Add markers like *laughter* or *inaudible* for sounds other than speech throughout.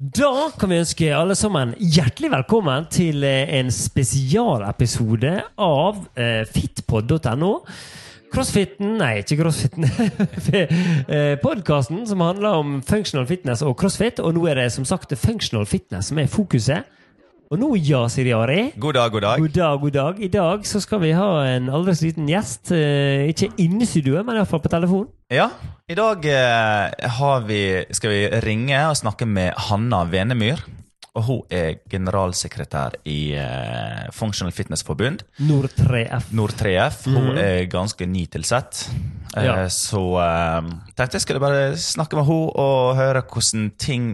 Da kan vi ønske alle sammen hjertelig velkommen til eh, en spesialepisode av eh, fitpod.no. Crossfiten Nei, ikke crossfiten. *laughs* eh, Podkasten som handler om functional fitness og crossfit. Og nå er det som sagt functional fitness som er fokuset. Og nå, ja, sier Ari. God dag, god dag. God dag, god dag. I dag så skal vi ha en aldri så liten gjest. Eh, ikke inne i studioet, men iallfall på telefon. Ja, i dag eh, har vi, skal vi ringe og snakke med Hanna Venemyr. Og hun er generalsekretær i eh, Functional Fitness Forbund. Nord 3F. Nord 3F. Hun er ganske nytilsett. sett. Ja. Så tenkte jeg skulle bare snakke med henne og høre hvordan ting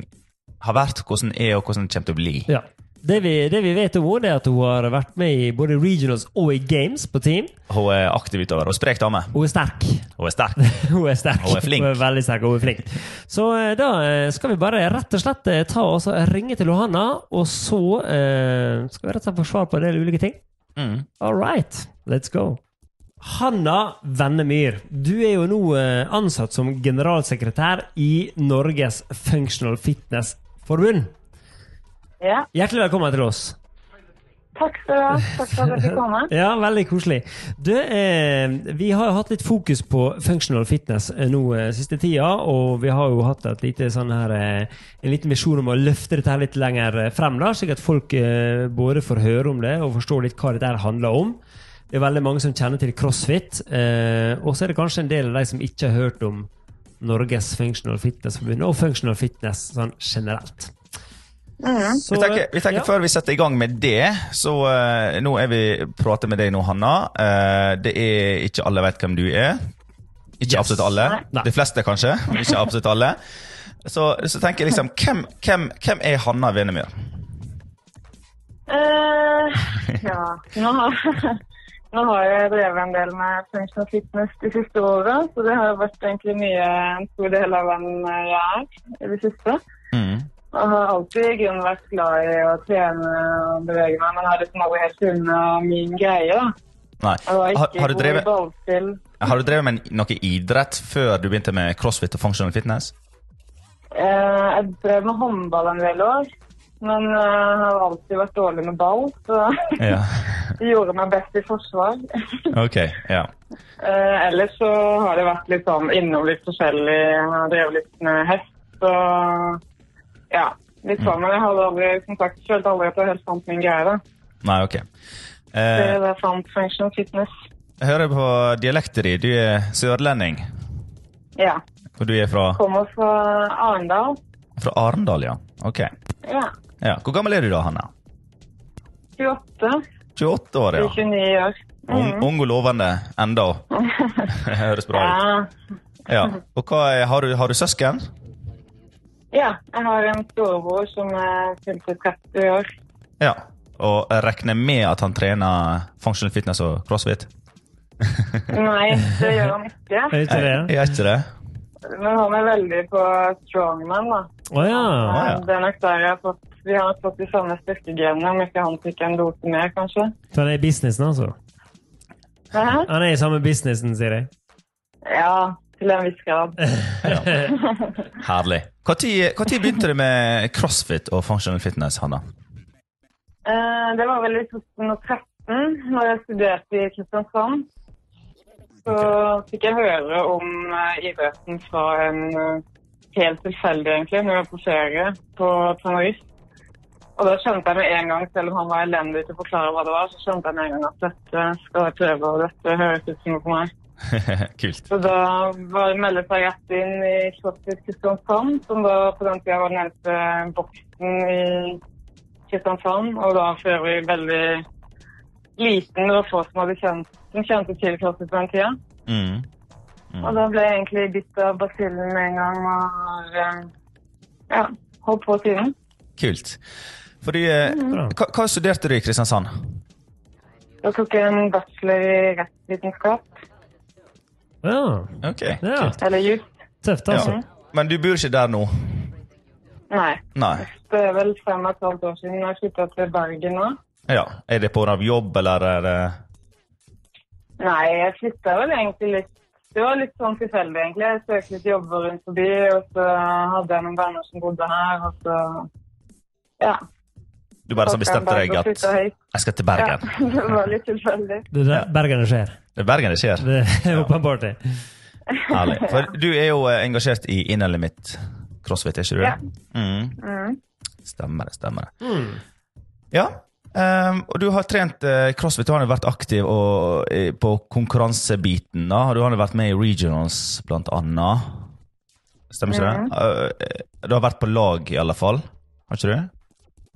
har vært, hvordan er og hvordan det kommer til å bli. Ja. Det vi, det vi vet om henne, er at hun har vært med i både regionals og i games på team. Hun er aktiv utover og sprek dame. Hun er sterk. Hun er sterk. *laughs* Hun er sterk. Hun er flink. Hun er veldig sterk, og hun er flink. Så eh, da eh, skal vi bare rett og slett eh, ta og ringe til Johanna, og så eh, skal vi rett og slett få svar på en del ulike ting. Mm. All right, let's go. Hanna Vennemyr, du er jo nå ansatt som generalsekretær i Norges Functional Fitness Forbund. Ja, Hjertelig velkommen til oss. takk skal du ha. Takk for at jeg fikk komme. *laughs* Ja, veldig koselig. Du, eh, vi har jo hatt litt fokus på functional fitness eh, nå eh, siste tida, og vi har jo hatt lite sånn her, eh, en liten visjon om å løfte dette her litt lenger eh, frem, da, slik at folk eh, både får høre om det og forstår litt hva dette her handler om. Det er veldig mange som kjenner til crossfit, eh, og så er det kanskje en del av de som ikke har hørt om Norges Functional Fitness Forbund og Functional Fitness sånn generelt. Så, Vi tenker, vi tenker ja. Før vi setter i gang med det, så uh, nå er vi prater med deg nå, Hanna. Uh, det er ikke alle vet hvem du er. Ikke Yes. absolutt alle. Nei. De fleste, kanskje. men Ikke absolutt alle. Så, så tenker jeg liksom hvem, hvem, hvem er Hanna Venemyr? Uh, ja, nå har, *laughs* nå har jeg drevet en del med functional fitness de siste åra, så det har vært egentlig mye en stor del av hvem jeg er i det siste. Mm. Og har alltid i vært glad i å trene og bevege meg, men har liksom aldri helt funnet min greie. da. Nei. Jeg Har, har, du drevet, har du drevet med noe idrett før du begynte med crossfit og functional fitness? Eh, jeg drev med håndball en del år, men eh, har alltid vært dårlig med ball, så Ja. *laughs* jeg gjorde meg best i forsvar. *laughs* Ok, ja. Eh, ellers så har det vært litt sånn innom litt forskjellig. Jeg har drevet litt med hest og ja, litt sånn. Men jeg hadde aldri, som sagt, følte aldri at jeg helt fant min greie. da. Nei, ok. Det er sant, fant functional fitness. jeg hører på dialekten din. Du er sørlending. Ja. Og du er fra, Kommer fra Arendal. fra Arendal, ja. Ok. Ja. Ja. Hvor gammel er du da, Hanna? 28. 28 år, ja. 29 år. Ung, ung og lovende enda. *laughs* *laughs* Høres bra ut. Ja. Ja. Og hva er, har, du, har du søsken? Ja. Jeg har en storebror som er fylte 30 år. Ja. Og jeg regner med at han trener functional fitness og crossfit? *laughs* Nei, det gjør han ikke. Er ikke det? Jeg er ikke det. Men han er veldig på strongman, da. Oh, ja. ja. Det er nok der jeg har fått Vi har fått de samme styrkegenene, om ikke han fikk en dose mer, kanskje. Så han er i businessen, altså? Hæ? Han er i samme businessen, sier jeg. Ja, til en viss *laughs* grad. Herlig. Når begynte du med crossfit og functional fitness, Hanna? Uh, det var vel i 2013, når jeg studerte i Kristiansand. Så fikk jeg høre om uh, idretten fra en uh, helt tilfeldig, egentlig, når jeg var på ferie på Tenerife. Og da skjønte jeg med en gang, selv om han var elendig til å forklare hva det var, så skjønte jeg med en gang at dette skal jeg prøve, og dette høres ut som noe for meg. *laughs* Kult. Så da var det meldet seg rett inn i Slottet Kristiansand, som da på den tida var den eneste boksen i Kristiansand. Og da for øvrig veldig liten. Det var få som hadde kjent, som kjente til Slottet på den tida. Mm. Og da ble jeg egentlig bitt av basillen med en gang og eh, ja, holdt på siden. Kult. Fordi, mm. Bra. hva, hva studerte du i Kristiansand? Da tok jeg en bachelor i rettsvitenskap, Ja. Ok, ja. eller juss. Tøft, altså. Ja. Men du bor ikke der nå? Nei. Nei. Det er vel fem og et halvt år siden jeg flytta til Bergen nå. Ja. Er det pga. jobb, eller er det Nei, jeg flytta vel egentlig litt Det var litt sånn tilfeldig, egentlig. Jeg søkte litt jobber rundt forbi, og så hadde jeg noen venner som bodde her, og så Ja. Du bare så bestemte deg at jeg skal til Bergen. Ja, *laughs* det var litt tilfeldig. Det er der Bergen det skjer. Det er Bergen det skjer. Det er åpenbart det. Herlig. For du er jo eh, engasjert i innholdet mitt CrossFit, er ikke du det? Ja. Mm. Mm. Stemmer det, stemmer det. Mm. Ja, Um, og du har trent uh, CrossFit, du har jo vært aktiv og, uh, på konkurransebiten. da. Du har jo vært med i regionals, blant annet. Stemmer ikke det? Uh, du har vært på lag, i alle fall. Har ikke du?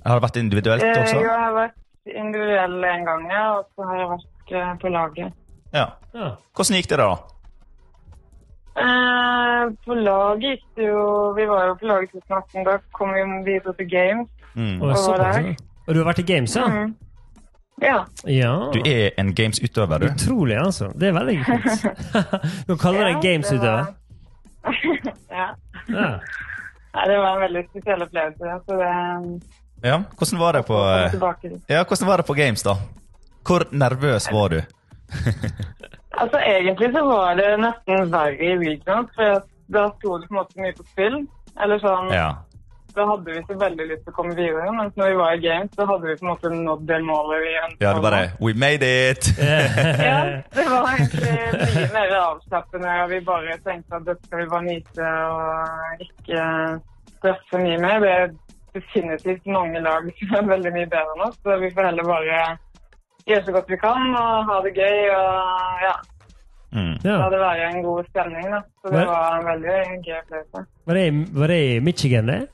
Har det vært individuelt også? også? Jeg har vært individuell en gang, ja, og så har jeg vært eh, på laget. Ja. Ja. Hvordan gikk det, da? Eh, på laget gikk det jo Vi var jo på laget i 2018. Da kom vi videre til Games. Mm. Og, var der. og du har vært i games, ja? Mm. Ja. Ja. Du er en games-utøver, du. Utrolig, altså. Det er veldig kult. *laughs* du kaller deg Ja, games-utøver. var- *laughs* ja. Ja. Nei, det var en veldig spesiell opplevelse. Så det Ja, Hvordan var det på, eh, ja, hvordan var det på games, da? Hvor nervøs var du? *laughs* Altså, egentlig så var det nesten verre i regional, for da sto det på en måte mye på spill. Eller sånn, Ja. Da hadde vi så veldig lyst til å komme videre, mens når vi var i games, så hadde vi på en måte nådd det målet vi ønsket. Ja, det var bare We made it! *laughs* Ja, det var egentlig mye mer avslappende, og vi bare tenkte at dette skal vi bare nyte og ikke stresse mye mer. Det definitivt mange lag som *laughs* er veldig mye bedre enn oss, så vi får heller bare gjøre så godt vi kan og ha det gøy og ja, Mm. ja. la det være en god stemning. Da. Så det var en veldig gøy opplevelse. Var, var det i Michigan, det?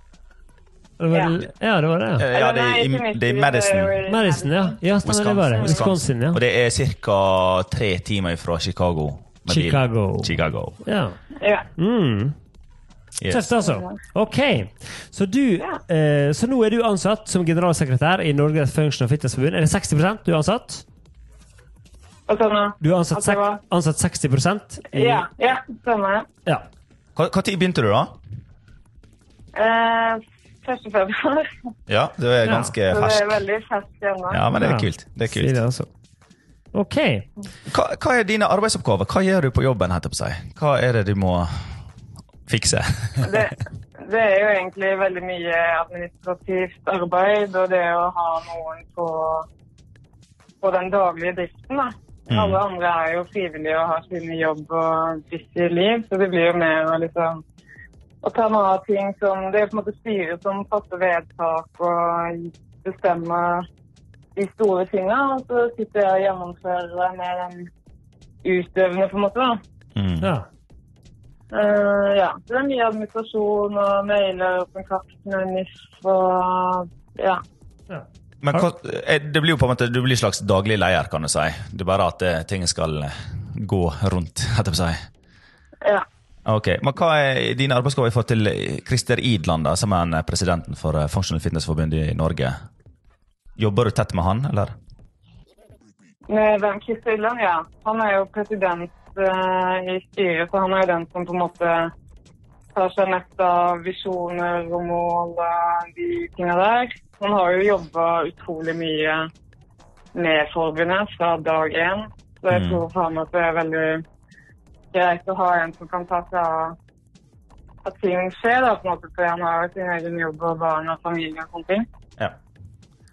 Var det- ja, det var det. ja. Eh, Ja, det er, i, det er i Madison. Madison, ja. Ja, Wisconsin. det var det. Wisconsin, ja. Og det er ca. tre timer fra Chicago. Chicago. Chicago. Ja. Ja. Mm. Yes. Tøft, altså. Ok. Så, du, Ja. eh, så nå er du ansatt som generalsekretær i Norges Function og Fitnessforbund. Er det 60% du er ansatt? Du er ansatt, det ansatt 60 i, ja, ja, stemmer. ja. Hva, hva tid begynte du, da? Eh, første februar. Ja, Du er Ja, ganske Så det er fersk. veldig fersk ennå. Ja, men det er kult. Det er kult. Det altså. Ok. Hva, hva er dine arbeidsoppgaver? Hva gjør du på jobben? heter på seg? Hva er det du må fikse? *laughs* Det, det er jo egentlig veldig mye administrativt arbeid, og det å ha noen på, på den daglige driften. da. Mm. Alle andre er jo frivillige og har sine jobb og busy liv, så det blir jo mer å liksom å ta noe av ting som Det er på en måte styret som fatter vedtak og bestemmer de store tinga, og så sitter jeg og gjennomfører med den utøvende, på en måte. da. Mm. Ja. Eh, ja, det er mye administrasjon og mailer og kontakt med NIF og ja. ja. Men hva, eh, det blir jo på en måte, du blir slags daglig leder, kan du si. Det er bare at eh, ting skal gå rundt, *laughs* heter det på seg. ja. Ok, Men hva er dine arbeidsoppgaver i forhold til Christer Idland, da, som er presidenten for Functional Fitness Forbund i Norge? Jobber du tett med han, eller? Med hvem Christer Idland, ja. Han er jo president i styret, så han er den som på en måte tar seg mest av visjoner og mål og de tinga der. Han har jo jobba utrolig mye med forbundet fra dag én, så jeg Mm. tror for ham at det er veldig greit å ha en som kan ta seg av at ting skjer, da, på en måte, for han har jo sin egen jobb og barn og familie og sånne ting. Ja.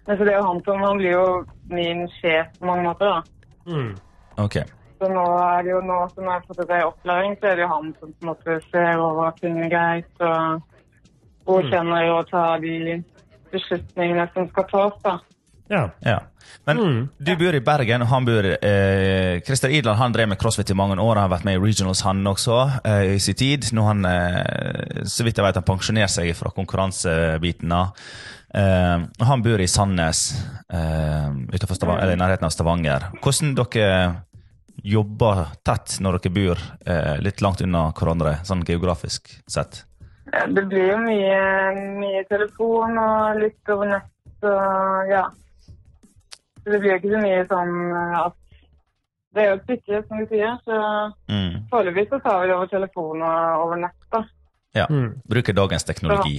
Men så det er jo han som han blir jo min sjef på mange måter, da. Mm. Ok. Så nå er det jo nå som jeg har fått det i opplæring, så er det jo han som på en måte ser over at ting er greit og godkjenner og tar de beslutningene som skal tas, da. ja. Ja. Men Mm. du bor i Bergen, og han bor eh, Christer Idland han drev med crossfit i mange år. Han har vært med i regionals, han også, eh, i sin tid. Nå han, eh, så vidt jeg vet, han pensjonert seg fra konkurransebiten. Eh, og han bor i Sandnes, eh, utenfor Stavanger, eller i nærheten av Stavanger. Hvordan dere jobber tett når dere bor eh, litt langt unna hverandre, sånn geografisk sett? Ja, Det blir jo mye, mye telefon og litt over nett og ja. Så det blir jo ikke så mye sånn eh, at Det er jo et stykke, som du sier, så Mm. foreløpig så tar vi det over telefon og over nett, da. Ja. Mm. Bruker dagens teknologi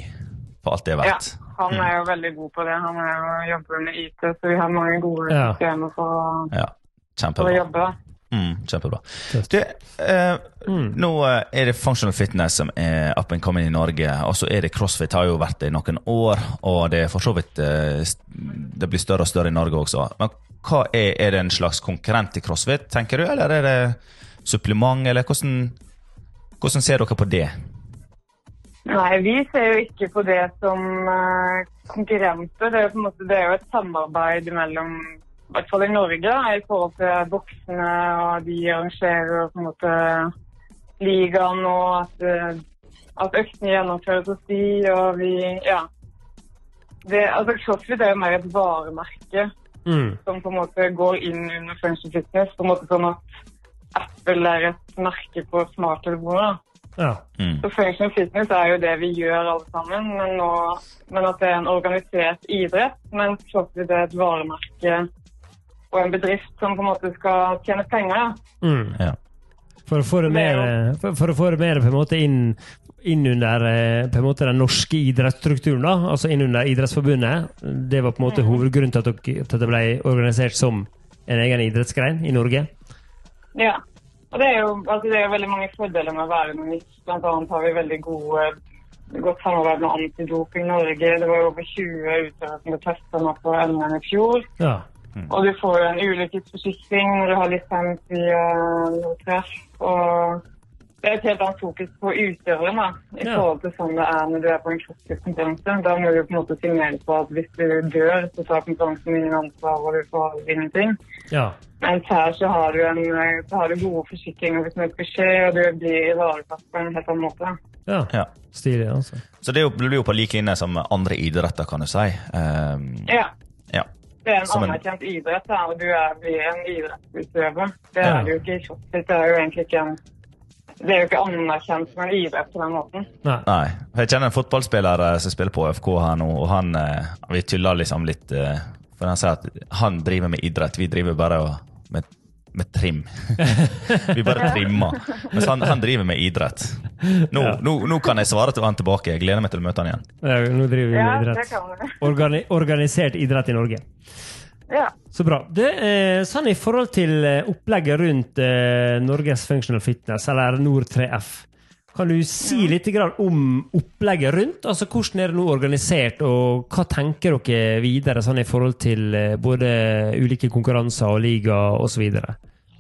på alt det er verdt. Ja, han er jo veldig god på det. Han er jo jobber med IT, så vi har mange gode Ja. systemer for, Ja. for å jobbe. da. Mm, kjempebra. Du, eh, Mm. nå eh, er det functional fitness som er up and coming i Norge. Og så er det crossfit har jo vært det i noen år, og det er for så vidt eh, Det blir større og større i Norge også. Men hva er, er det en slags konkurrent til crossfit, tenker du, eller er det supplement, eller hvordan, hvordan ser dere på det? Nei, vi ser jo ikke på det som eh, konkurrenter. Det er, på en måte, det er jo et samarbeid mellom, i hvert fall i Norge, i forhold til boksene, og de arrangerer på en måte ligaen, og at, eh, at øktene gjennomføres hos de, og vi, ja. Det, altså, CrossFit er jo mer et varemerke Mm. som på en måte går inn under Function Fitness, på en måte sånn at Apple er et merke på smarttelefoner. Ja. Mm. Så Function Fitness er jo det vi gjør alle sammen, men, nå, men at det er en organisert idrett. Mens CrossFit er et varemerke og en bedrift som på en måte skal tjene penger. Mm. Ja. For å få det mer, er for, for å få det mer på en måte inn, inn under eh, på en måte den norske idrettsstrukturen, da, altså inn under Idrettsforbundet. Det var på en måte hovedgrunnen til at, dere, til at det ble organisert som en egen idrettsgrein i Norge. Ja. Og det er jo altså det er veldig mange fordeler med å være norsk. Blant annet har vi veldig gode, godt samarbeid med Antidoping Norge. Det var jo over 20 utøvere som ble testa nå på NM i fjor. Ja. Og du får jo en ulykkesforsikring når du har lisens via Nordtreff. Og det er et helt annet fokus på utøveren da, i Ja. forhold til sånn det er når du er på en crossfit-konkurranse. Da må du på en måte signere på at hvis du dør, så tar konkurransen ingen ansvar, og du får ingenting. ja. Mens her så har du, en, så har du gode forsikringer hvis noe skal skje, og du blir ivaretatt på en helt annen måte. Ja. Ja. Stilig, altså. Så det blir jo på lik linje som andre idretter, kan du si. Um, Ja. ja. Det er en Som en- anerkjent idrett, da, og du er, blir en idrettsutøver. Det Ja. er det jo ikke i crossfit. Det er jo egentlig ikke en Det er jo ikke anerkjent som en idrett på den måten. Nei. Nei. Jeg kjenner en fotballspiller som spiller på ØFK her nå, og han eh, Vi tuller liksom litt eh, For han sier at han driver med idrett, vi driver bare med, med trim. *laughs* vi bare trimmer. Mens han, han driver med idrett. Nå, Ja. nå, nå kan jeg svare til han tilbake. Jeg gleder meg til å møte han igjen. Ja, nå driver vi med idrett. Organi organisert idrett i Norge. Ja. Så bra. Det, eh, sånn I forhold til eh, opplegget rundt eh, Norges Functional Fitness, eller Nord3F, kan du si litt om opplegget rundt? Altså Hvordan er det nå organisert, og hva tenker dere videre sånn i forhold til både ulike konkurranser og liga osv.?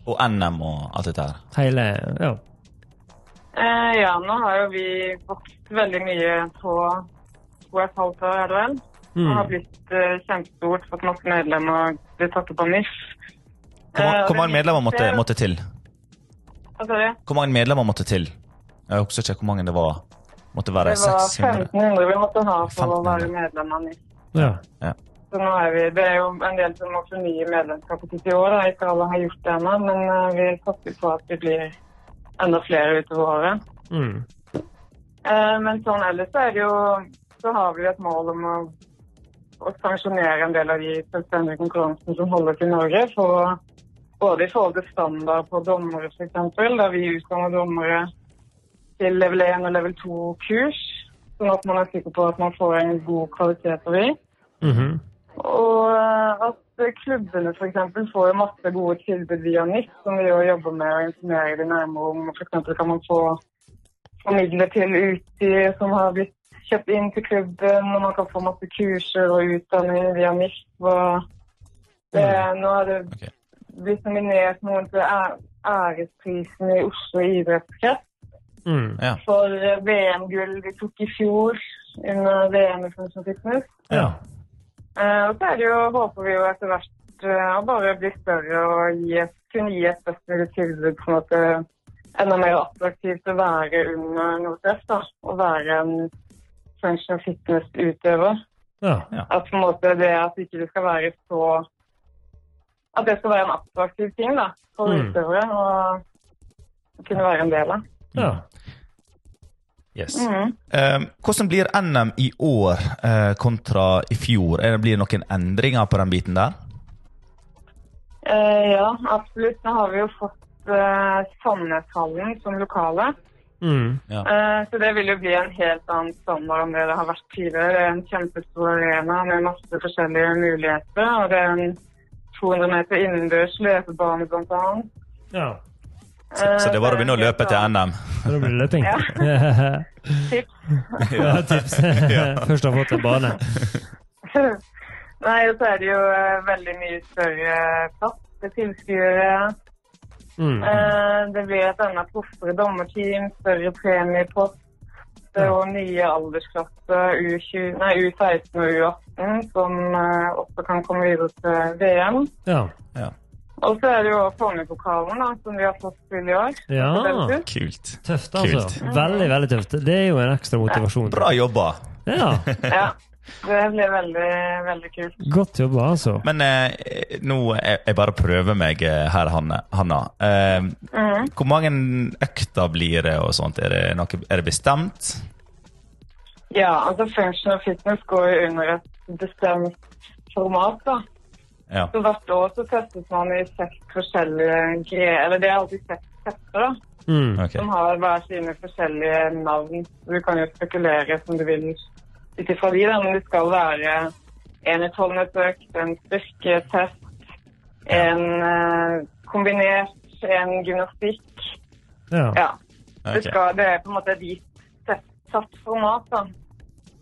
Og NM og alt dette her. Hele Ja. Eh, ja, nå har jo vi vokst veldig mye på to og et halvt år, er det vel. Mm. Det har blitt eh, kjempestort, fått masse medlemmer, blitt tatt opp av NIF. Hvor, Eh, mange medlemmer måtte, måtte til? Hva sa du? Hvor mange medlemmer måtte til? Jeg husker ikke hvor mange det var. Måtte være Det var 600? 1500 vi måtte ha for å være medlem av NIF. ja. Så nå er vi, det er jo en del som må fornye medlemskapet sitt i år. Da. Ikke alle har gjort det ennå, men eh, vi satser på at vi blir enda flere utover året. Mm. Eh, men sånn ellers så er det jo Så har vi et mål om å, å sanksjonere en del av de selvstendige konkurransene som holdes i Norge. For, både i forhold til standard på dommere, f.eks., da vi utdanner dommere til level 1 og level 2-kurs. Sånn at man er sikker på at man får en god kvalitet på dem. Mm Mhm. Og eh, at klubbene f.eks. får masse gode tilbud via NIF, som vi jo jobber med å informere de nærmere om. F.eks. kan man få formidle til utstyr som har blitt kjøpt inn til klubben, og man kan få masse kurser og utdanning via NIF. Nå har det Ok. blitt nominert noen til æresprisen i Oslo idrettskrets Mm. Ja. for eh, VM-gull vi tok i fjor under VM i Function Fitness. ja. Eh, og så er det jo, håper vi jo etter hvert eh, å bare bli større og gi kunne gi et best mulig tilbud på en måte enda mer attraktivt å være under NOTF. da, Å være en functional fitness-utøver. ja. At på en måte det at ikke det skal være så At det skal være en attraktiv ting da, for Mm. utøvere å kunne være en del av. ja. Yes. Mhm. Uh, hvordan blir NM i år uh, kontra i fjor? Er det, blir det noen endringer på den biten der? Uh, ja, absolutt. Nå har vi jo fått Sandneshallen som lokale. Mm. Eh, Så det vil jo bli en helt annen standard enn det det har vært tidligere. Er en kjempestor arena med masse forskjellige muligheter. Og det er en 200 meter innendørs løpebane blant annet. Ja. Så, så det var å begynne å løpe til NM. Da blir det løping. *laughs* Ja. Tips. Ja, tips. *laughs* Først har fått en bane. Nei, og så er det jo eh, veldig mye større plass til tilskuere. Mm. Eh, det blir et enda proffere dommerteam, større premiepost Det er jo nye aldersklasser, U20, nei, U16 og U18, som eh, også kan komme videre til VM. Ja. Ja. Og så er det jo Kongepokalen, som vi har fått til i år. Ja. Kult. Tøft, altså. Kult. Veldig, veldig tøft. Det er jo en ekstra motivasjon. Bra jobba. Ja, Ja. Det blir veldig, veldig kult. Godt jobba, altså. Men eh, nå jeg, jeg bare prøver meg eh, her, Hanne. Hanna. Eh, Mhm. hvor mange økter blir det, og sånt? Er det, noe, er det bestemt? Ja, altså Function og fitness går jo under et bestemt format, da. Ja. Så hvert år så testes man i seks forskjellige greier. Eller det er alltid seks tester, da. Mm. okay. Som har hver sine forskjellige navn. Du kan jo spekulere som du vil ut ifra de, da. Men det skal være en utholdenhetsøkt, en styrketest, en eh, kombinert, en gymnastikk. Ja. Ja. Det, skal, det er på en måte et gitt satt format, da.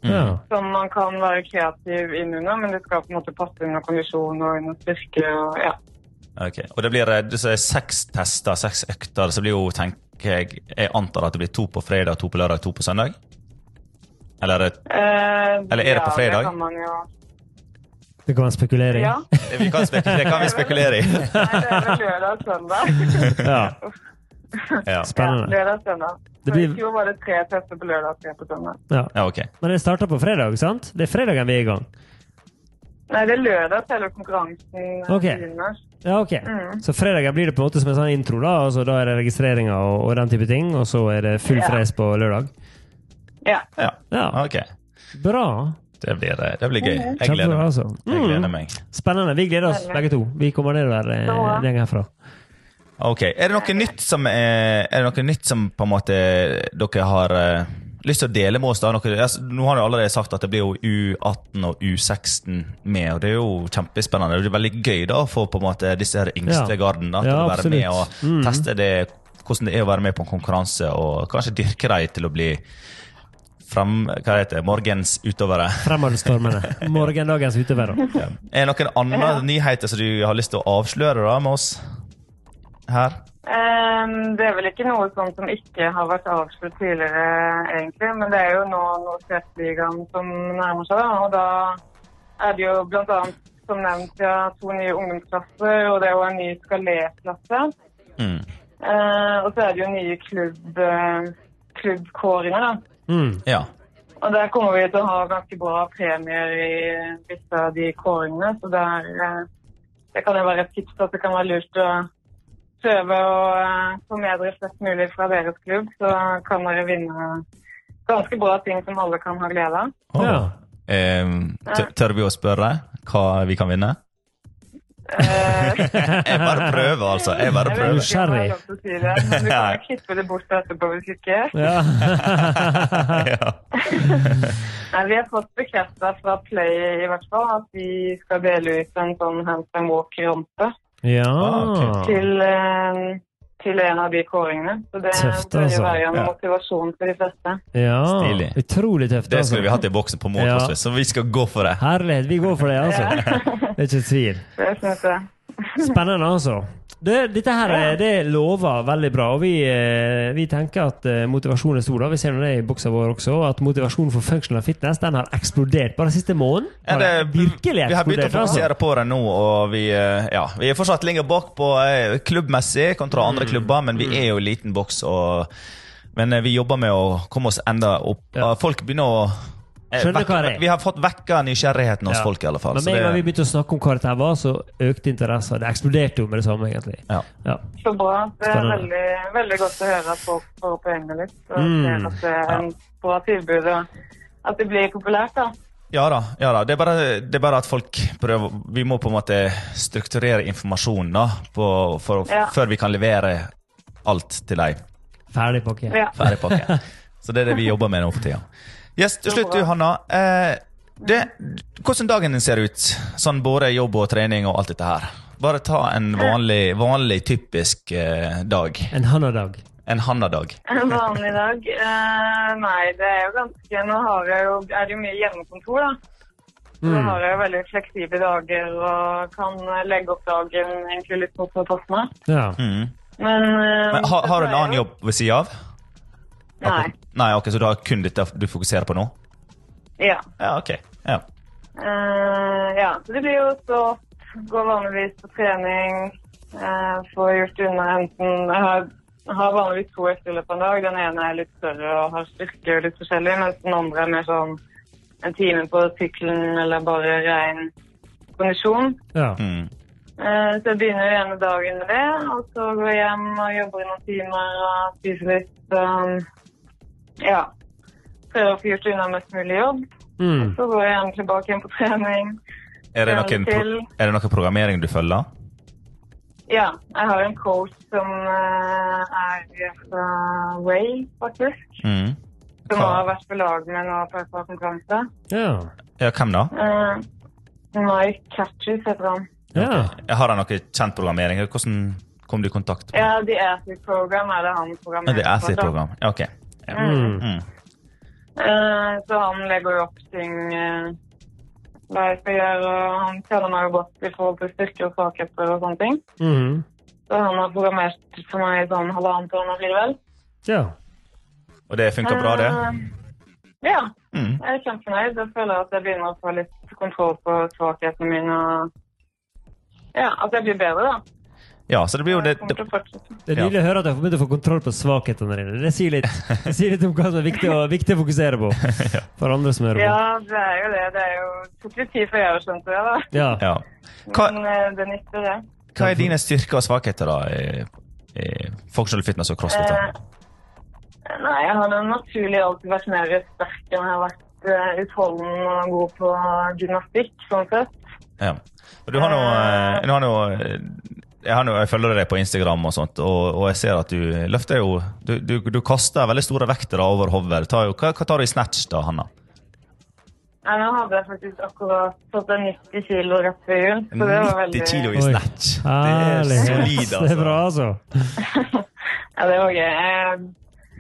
Ja. Som man kan være kreativ innunder, men det skal på en måte passe under kondisjon og under styrke. og ja. Okay. Og det blir eh, det så er seks tester, seks økter. Så blir jo, tenker jeg Jeg antar at det blir to på fredag, to på lørdag, to på søndag? Eller er det Eh, Eller er det på ja, fredag? Det kan man jo. Det kan være spekulering. Ja. *laughs* vi kan spekulere, det kan vi spekulere i. *laughs* Nei, det er vel lørdag og søndag. *laughs* Ja. Ja, Spennende. Ja, lørdag og søndag. Det Så I blir- fjor var det tre tester på lørdag og tre på søndag. ja. ja ok. Men det starter på fredag, sant? Det er fredagen vi er i gang. Nei, det er lørdag selve konkurransen okay. Begynner. Ja, ok. Mm. Så fredagen blir det på en måte som en sånn intro, da. Altså, da er det registreringer og, og den type ting, og så er det full Ja. fres på lørdag. Ja. Ja. Ja, ok. bra. Det blir, eh, det blir gøy. Jeg gleder meg. altså. Jeg Mm. gleder meg. Spennende. Vi gleder oss begge to. Vi kommer nedover eh, Så bra. en gjeng herfra. Ok, Er det noe nytt som, er, er det noe nytt som på en måte dere har eh, lyst til å dele med oss? da? Noe, altså, nå har du allerede sagt at det blir jo U18 og U16 med, og det er jo kjempespennende. Det er veldig gøy da å få på en måte disse her yngste Ja. garden da, til Ja, å være med og. Mm. teste det, hvordan det er å være med på en konkurranse, og kanskje dyrke dem til å bli frem, hva heter det, morgens utøvere. Fremadstormende. *laughs* Morgendagens utøvere. Ja. Er det noen andre nyheter som du har lyst til å avsløre da med oss her? Ehm, det er vel ikke noe sånt som ikke har vært avslørt tidligere, egentlig. Men det er jo nå Nord-Sørøst-ligaen som nærmer seg, da. Og da er det jo annet, som nevnt, ja, to nye ungdomsklasser, og det er jo en ny skalerklasse. Mm. Eh, og så er det jo nye klubb, eh, klubbkåringer, da. Mm. Ja. Og der kommer vi til å ha ganske bra premier i visse av de kåringene. Så der, eh, det kan jo være et tips at det kan være lurt å prøve å få med dere flest mulig fra deres klubb. Så kan dere vinne ganske bra ting som alle kan ha glede av. Ja. Eh, tør, tør vi å spørre hva vi kan vinne? Eh, *laughs* Jeg bare prøver, altså. Jeg bare jeg vet prøver. ikke om jeg Nysgjerrig. lov til å si det, men du *laughs* kan jo klippe det bort etterpå hvis ikke. Ja. *laughs* ja. Nei, Vi har fått bekreftet fra Play i hvert fall at vi skal dele ut en sånn Hands and walk-rampe. Ja. Ah, til, eh, til en av de kåringene. Så det Tøft, bør altså. jo være en Ja. motivasjon for de fleste. ja. Stilig. Utrolig tøft. Det altså. skulle vi hatt i boksen på Ja. Så vi skal gå for det. Herlighet. Vi går for det, altså. *laughs* Det er ikke tvil. Det synes jeg. Spennende, altså. Det, dette her ja. det lover veldig bra. og Vi, eh, vi tenker at eh, motivasjonen er stor. da. Vi ser det i boksa vår også, at motivasjonen for functional fitness den har eksplodert bare siste måneden. Ja, det, vi har begynt å altså. fokusere på det nå, og vi, eh, ja, vi er fortsatt lenger bak på eh, klubbmessig kontra Mm. andre klubber, men vi er jo i liten boks. Og, men eh, vi jobber med å komme oss enda opp. Ja. Folk begynner å eh, Skjønner vekk- hva det er. Vi har fått vekka nysgjerrigheten hos Ja. folk, i alle fall. Men med en gang vi begynte å snakke om hva dette var, så økte interessen. Det eksploderte jo med det samme, egentlig. ja. Ja. Så bra. Det er veldig, veldig godt å høre at folk får opp øynene litt. Og Mm. ser at det er en bra tilbud, og at det blir populært. da. Ja da. ja da. Det, er bare, det er bare at folk prøver Vi må på en måte strukturere informasjonen da, på, for, Ja. før vi kan levere alt til deg. Ferdig pakke. Ja. Ferdig pakke. *laughs* Så det er det vi jobber med nå for tida. Yes, til slutt, du, Hanna. Eh, det, hvordan dagen din ser ut? Sånn både jobb og trening og alt dette her. Bare ta en vanlig, vanlig typisk eh, dag. En hannadag. En Hanna-dag. En vanlig dag? Eh, nei, det er jo ganske Nå har jeg jo, er det jo mye hjemmekontor, da. Så Mm. Har jeg jo veldig fleksible dager og kan legge opp dagen egentlig litt mot passe meg. Ja. Mm. Men, eh, Men har, har du en annen jobb ved sida av? Nei. Nei, ok, Så du har kun dette du fokuserer på nå? Ja. Ja, ok. Ja. Uh, ja, så det blir jo stå gå vanligvis på trening, uh, få gjort unna enten Jeg har, har vanligvis to økter i løpet av en dag. Den ene er litt større og har styrke og litt forskjellig, mens den andre er mer sånn en time på sykkelen eller bare ren kondisjon. ja. Mm. Uh, så jeg begynner jo gjerne dagen med det, og så går jeg hjem og jobber i noen timer og spiser litt. Um, ja. Prøver å få gjort unna mest mulig jobb. Mm. Så går jeg gjerne tilbake igjen på trening. Er, det noen, pro er det noen, programmering du følger? Ja, jeg har en coach som eh, er fra Wales, faktisk. Mm. Som har vært på lag med nå på et par konkurranser. Ja. Ja, hvem da? Uh, Mike Catches heter han. ja. Har han noe kjent programmering? Hvordan kom du i kontakt med Ja, The Athlete Program er det han programmerer. Det er for, athlete-program. Ja, ok. Ja. Mm. Mm. Uh, så han legger jo opp ting uh, hva jeg skal gjøre, og han kjenner meg jo godt i forhold til styrker og svakheter og sånne ting. Mm. Så han har programmert for meg i sånn halvannet år nå, blir det vel. ja. Og det funker bra, det? Uh, ja, Mm. jeg er kjempefornøyd. Jeg føler at jeg begynner å få litt kontroll på svakhetene mine. og Ja, at jeg blir bedre, da. Ja, så det blir jo det, det er nydelig å høre at jeg har begynt å få kontroll på svakhetene dine. Det sier litt, *laughs* det sier litt om hva som er viktig å, viktig å fokusere på for andre som hører på. Ja, det er jo det. Det er jo tok litt tid før jeg skjønte det, da. Ja. Ja. Hva, Men eh, det nytter, det. hva er dine styrker og svakheter da i, i functional fitness og crossfit? Eh, nei, jeg har naturlig alltid vært mer sterk enn jeg har vært eh, utholden og god på gymnastikk, sånn sett. Ja. Du har nå, jeg, har jeg følger deg på Instagram, og sånt, og, og jeg ser at du løfter jo Du, du, du kaster veldig store vekter over hodet. Hva, hva tar du i snatch, da, Hanna? Nei, nå hadde jeg faktisk akkurat fått en 90 kilo rett før jul, så det var 90 veldig kilo i Oi. snatch. Det er solid, altså. Det er bra, altså. altså. *laughs* Ja, det var gøy. Eh,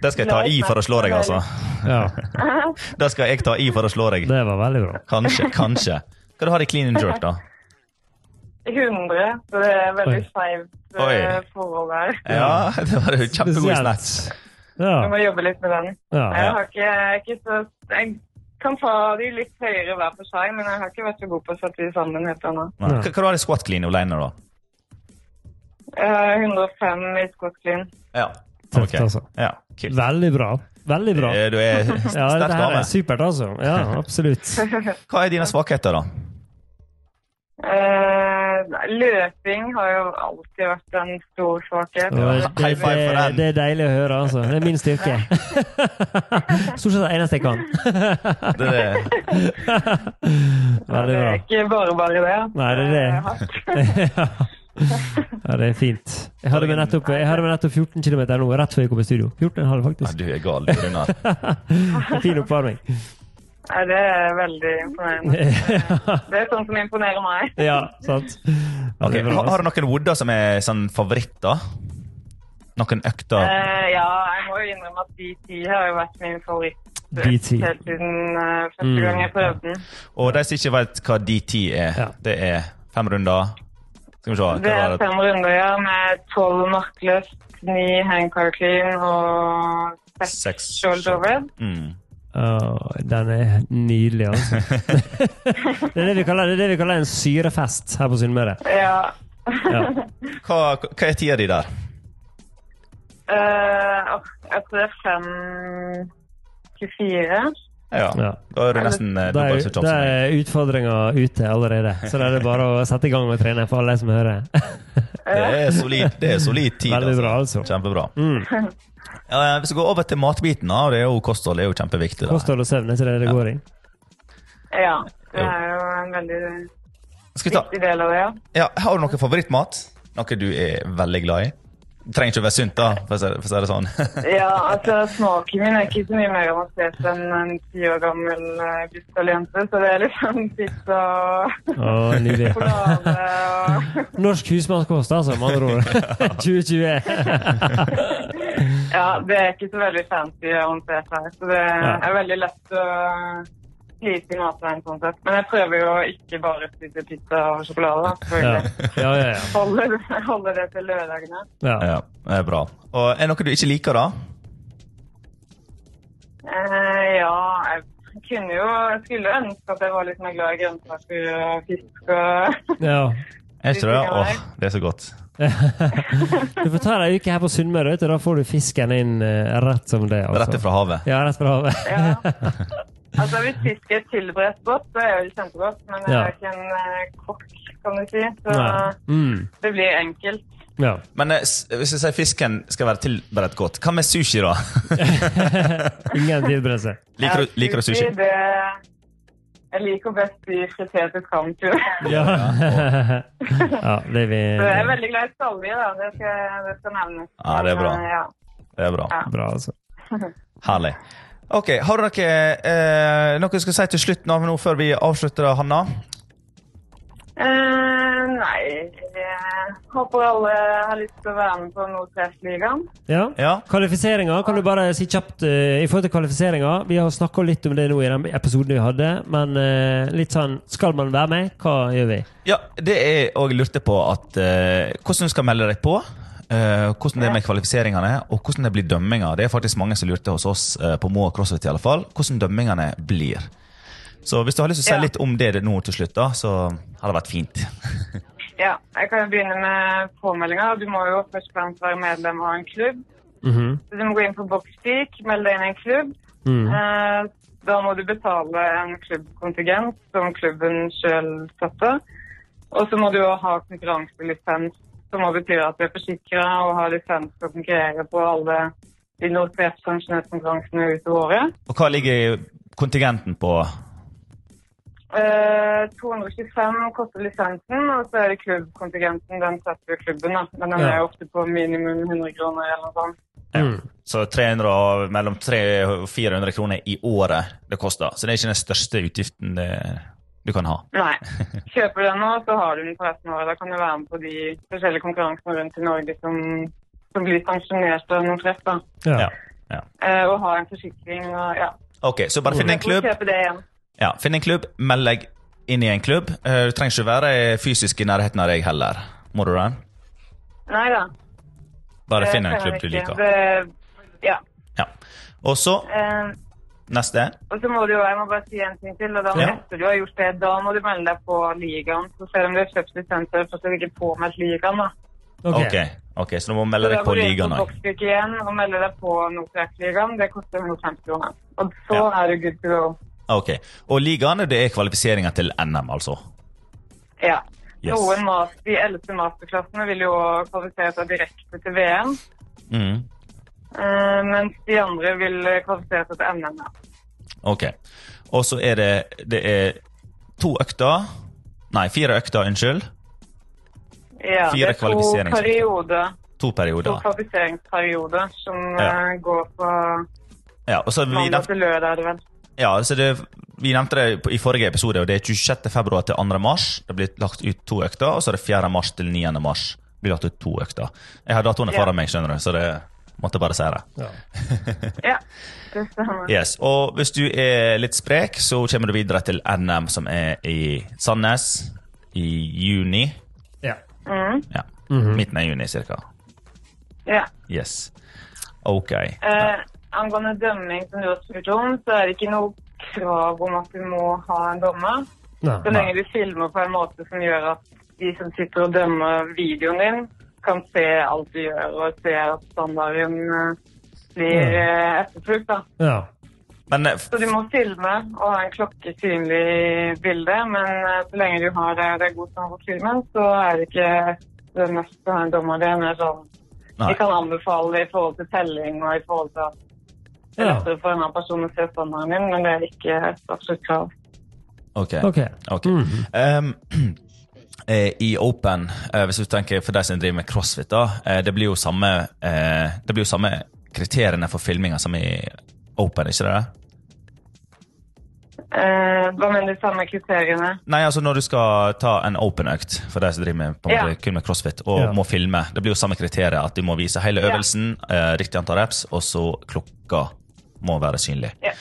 Det skal jeg ta i for å slå deg, altså. Ja, *laughs* *laughs* Det skal jeg ta i for å slå deg. det var veldig bra. Kanskje, kanskje. Hva har du i clean and jerk, da? 100, så det er veldig skeivt eh, forhold der. Ja, *laughs* det var jo kjempegod snacks. Ja. Vi må jobbe litt med den. Ja. Jeg har ikke, jeg ikke så Jeg kan ta de litt høyere hver for seg, men jeg har ikke vært så god på å sette de sammen helt ennå. Hva, hva du har i squat clean alene, da? Jeg har 105 i squat clean. Ja. Tøft, Ok. altså. Ja. Veldig bra. Veldig bra. Eh, Du er *laughs* Ja, det her dame. er supert, altså. Ja, absolutt. Hva er dine svakheter, da? Eh, løping har jo alltid vært en stor svakhet. Det, high five for det, det er deilig å høre, altså. Det er min styrke. *laughs* Stort sett det eneste jeg kan. *laughs* Det er, Veldig Det er ikke bare bare det. Nei, det er det. *laughs* Ja, det er fint. Jeg hadde med nettopp, jeg hadde med nettopp 14 km nå, rett før jeg kom i studio. 14,5 faktisk. faktisk. du er gal, du, Runar. Fin oppvarming. Nei, det er veldig imponerende. *laughs* Det er sånn som imponerer meg. *laughs* Ja, sant. Ja, Ok, det bra, har, har altså. du noen wooder som er sånn favoritter? Noen økter? Eh, ja, jeg må jo innrømme at DT har jo vært min favoritt DT. helt siden uh, første Mm. gang jeg prøvde den. Og de som ikke vet hva DT er, Ja. det er fem runder. Skal vi se. Det er det? fem runder, ja, med tolv markløft, ni hangcar clean og seks Seks shoulder overhead. Mm. Åh, den er nydelig, altså. *laughs* det, er det, vi kaller, det er det vi kaller en syrefest her på Sunnmøre. Ja. Ja. *laughs* Hva, hva er tida di der? Eh, jeg tror det er 5.24. Ja. Ja. Da er du nesten eh, dobbelt så kjapp da er utfordringa ute allerede, så da er det bare å sette i gang og trene for alle som hører. Det er solid, det er solid *laughs* tid. Veldig bra, altså. Kjempebra. Mm. Ja, hvis vi går over til matbiten, da, det er jo kosthold det er jo kjempeviktig. Da. Kosthold og søvn er ikke det det går i? Ja, det er jo en veldig viktig del av det, ja. ja, har du noe favorittmat? Noe du er veldig glad i? Trenger ikke å være sunt, da, for å si for å si det sånn. *laughs* Ja, altså smaken min er ikke så mye mer avansert enn en ti år gammel uh, gutt eller jente, så det er liksom pizza og Å, nydelig. *laughs* sjokolade og *laughs* Norsk husmannskost, altså, med andre ord. 2020. Ja, det er ikke så veldig fancy avansert her, så det er veldig lett å slite i matveien sånn sett. Men jeg prøver jo å ikke bare spise pizza og sjokolade, selvfølgelig. ja, ja. ja. *laughs* Holde, holder, det til lørdagene. ja. Ja, det er bra. Og er det noe du ikke liker, da? Eh, ja, jeg kunne jo Jeg skulle ønske at jeg var litt mer glad i grønnsaker og fisk og ja. *laughs* Jeg tror det? Åh, det er så godt. *laughs* Du får ta deg en uke her på Sunnmøre, og da får du fisken inn eh, rett som det. Altså. Rett fra havet. Ja, rett fra havet. Ja. Altså, hvis fisk er tilberedt godt, så er det kjempegodt. Men jeg Ja. er ikke en eh, kokk, kan du si. Så Mm. det blir enkelt. Ja. Men eh, hvis jeg sier fisken skal være tilberedt godt, hva med sushi, da? *laughs* Ingen tilberedelse. Liker du, liker du sushi? Det, jeg liker best de friterte kamtur. *laughs* Ja. *laughs* ja, det er vi Så jeg er veldig glad i salvie, da. Det skal, det skal nevnes. Ja, det er bra. Men, Ja. Det er bra. Ja. Bra, altså. Herlig. Ok, Har dere eh, noe du skal si til slutt nå, nå før vi avslutter, Hanna? Eh, nei, jeg håper alle har lyst til å være med på Nordtreffligaen. Ja. Ja? Kvalifiseringer, kan du bare si kjapt eh, i forhold til kvalifiseringer? Vi har snakka litt om det nå i den episoden vi hadde, men eh, litt sånn Skal man være med? Hva gjør vi? Ja, det jeg òg lurte på at eh, hvordan du skal melde deg på. Eh, hvordan det er med kvalifiseringene, og hvordan det blir dømminga. Det er faktisk mange som lurte hos oss eh, på Moa CrossFit i alle fall, hvordan dømmingene blir. Så hvis du har lyst til å si Ja. litt om det nå til slutt, da, så har det vært fint. *laughs* Ja, jeg kan jo begynne med påmeldinga. Du må jo først og fremst være medlem av en klubb. Mhm. Så du må gå inn på Boxpeak, melde deg inn i en klubb. Mm. Eh, Da må du betale en klubbkontingent som klubben sjøl setter. Og så må du jo ha konkurranselisens, som må betyr at vi er forsikra og har lisens til å konkurrere på alle de noterte sanksjonerte ut året. Og hva ligger kontingenten på? Eh, 225 koster lisensen, og så er det klubbkontingenten. Den setter jo klubben, da. Men den Ja. er ofte på minimum 100 kroner eller noe sånt. Mm. Så 300, og- mellom 300 og 400 kroner i året det koster. Så det er ikke den største utgiften det, du kan ha. Nei. Kjøper du den nå, så har du den for resten av året. Da kan du være med på de forskjellige konkurransene rundt i Norge som, som blir sanksjonert av noen treff. da. Ja. Ja. ja. Eh, og ha en forsikring og ja. Ok, så bare finn en klubb. Kjøpe det igjen. Ja, Finn en klubb, meld deg inn i en klubb. Eh, Du trenger ikke være fysisk i nærheten av deg heller. Må du det? Nei da. Bare finn en klubb du liker. Det, ja. Ja. Og så, Eh, neste. og så må du jo, jeg må bare si en ting til. og da Ja. Etter du har gjort det, da må du melde deg på ligaen. Så selv om du har kjøpt lisenser, så er du ikke påmeldt ligaen. da. Ok. Ok, ok, så du må melde Så deg på du ligaen på òg. Igjen og melde deg på Nordtrek-ligaen. Det koster 150 kroner. Og så Ja. er du good to go. Ok. Og ligaen det er kvalifiseringa til NM, altså? Ja. Yes. Noen mas de eldste masterklassene vil jo kvalifisere seg direkte til VM. Mm. Eh, mens de andre vil kvalifisere seg til NM. Ok. Og så er det, det er to økter Nei, fire økter, unnskyld. Ja, Fire det er to kvalifiseringsperioder. To to kvalifiseringsperioder som Ja. eh, går fra Ja, mandag til lørdag. er det vel. ja, så det, vi nevnte det i forrige episode, og det er 26. februar til 2. mars. Det blir lagt ut to økter, og så er det 4. mars til 9. mars. Det blir lagt ut to økter. Jeg har datoene Ja. meg, skjønner du, så det måtte bare si det. Ja. *laughs* Ja, det stemmer. Yes, Og hvis du er litt sprek, så kommer du videre til NM, som er i Sandnes i juni. Ja. Mm, Ja, Mhm. Midten av juni, cirka. ja. Yes. Ok. Eh, angående dømming, som du har spurt om, så er det ikke noe krav om at du må ha en dommer. Så lenge du filmer på en måte som gjør at de som sitter og dømmer videoen din, kan se alt du gjør, og se at standarden eh, blir ja. etterfulgt. da. Ja. Men eh, Så du må filme og ha en klokke synlig i bildet, men eh, så lenge du har det, det er god stand på filmen, så er det ikke det meste ha en dommer. Det er mer sånn. Vi kan anbefale det i forhold til telling og i forhold til at det er lettere for en annen person å se standarden din, men det er ikke et absolutt krav. Ok. Ok. Ok. Mm -hmm. eh, i Open, eh, hvis du tenker for deg som driver med crossfit, da, eh, det blir jo samme eh, Det blir jo samme kriteriene for filminga som i Open, ikke det? Eh, hva mener du samme kriteriene? Nei, altså når du skal ta en open-økt for deg som driver med, på en Ja. måte, kun med crossfit, og Ja. må filme, det blir jo samme kriterier at du må vise hele Ja. øvelsen, eh, riktig antall reps, og så klokka må være synlig. Ja.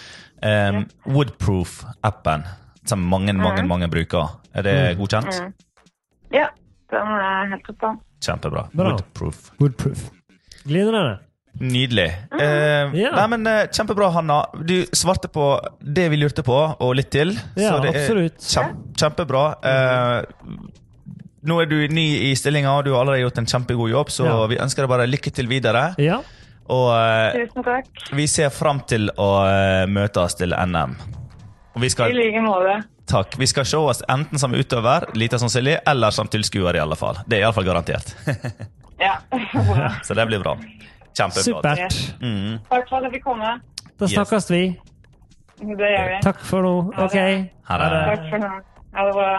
Um, Woodproof-appen, som mange, mange, Mhm. mange bruker, er det godkjent? Mm. Ja, den er helt topp. Kjempebra. Bra. Woodproof. Woodproof. Glimrende. Nydelig. Eh, yeah. Nei, men eh, Kjempebra, Hanna. Du svarte på det vi lurte på, og litt til. Ja, så det absolutt. er kjem, kjempebra. Eh, nå er du ny i stillinga, og du har allerede gjort en kjempegod jobb, så Ja. vi ønsker deg bare lykke til videre. Ja. Og eh, Tusen takk. vi ser fram til å eh, møtes til NM. Og vi I like måte. Takk. Vi skal se oss enten som utøver, lite sannsynlig, eller som tilskuer, i alle fall. Det er iallfall garantert. Ja. *laughs* Så det blir bra. Kjempebra. Supert. Mm. Takk for at jeg fikk komme. Da Yes. snakkes vi. Det gjør vi. Takk for nå. Ok. Ha det. Takk for nå. Ha det bra.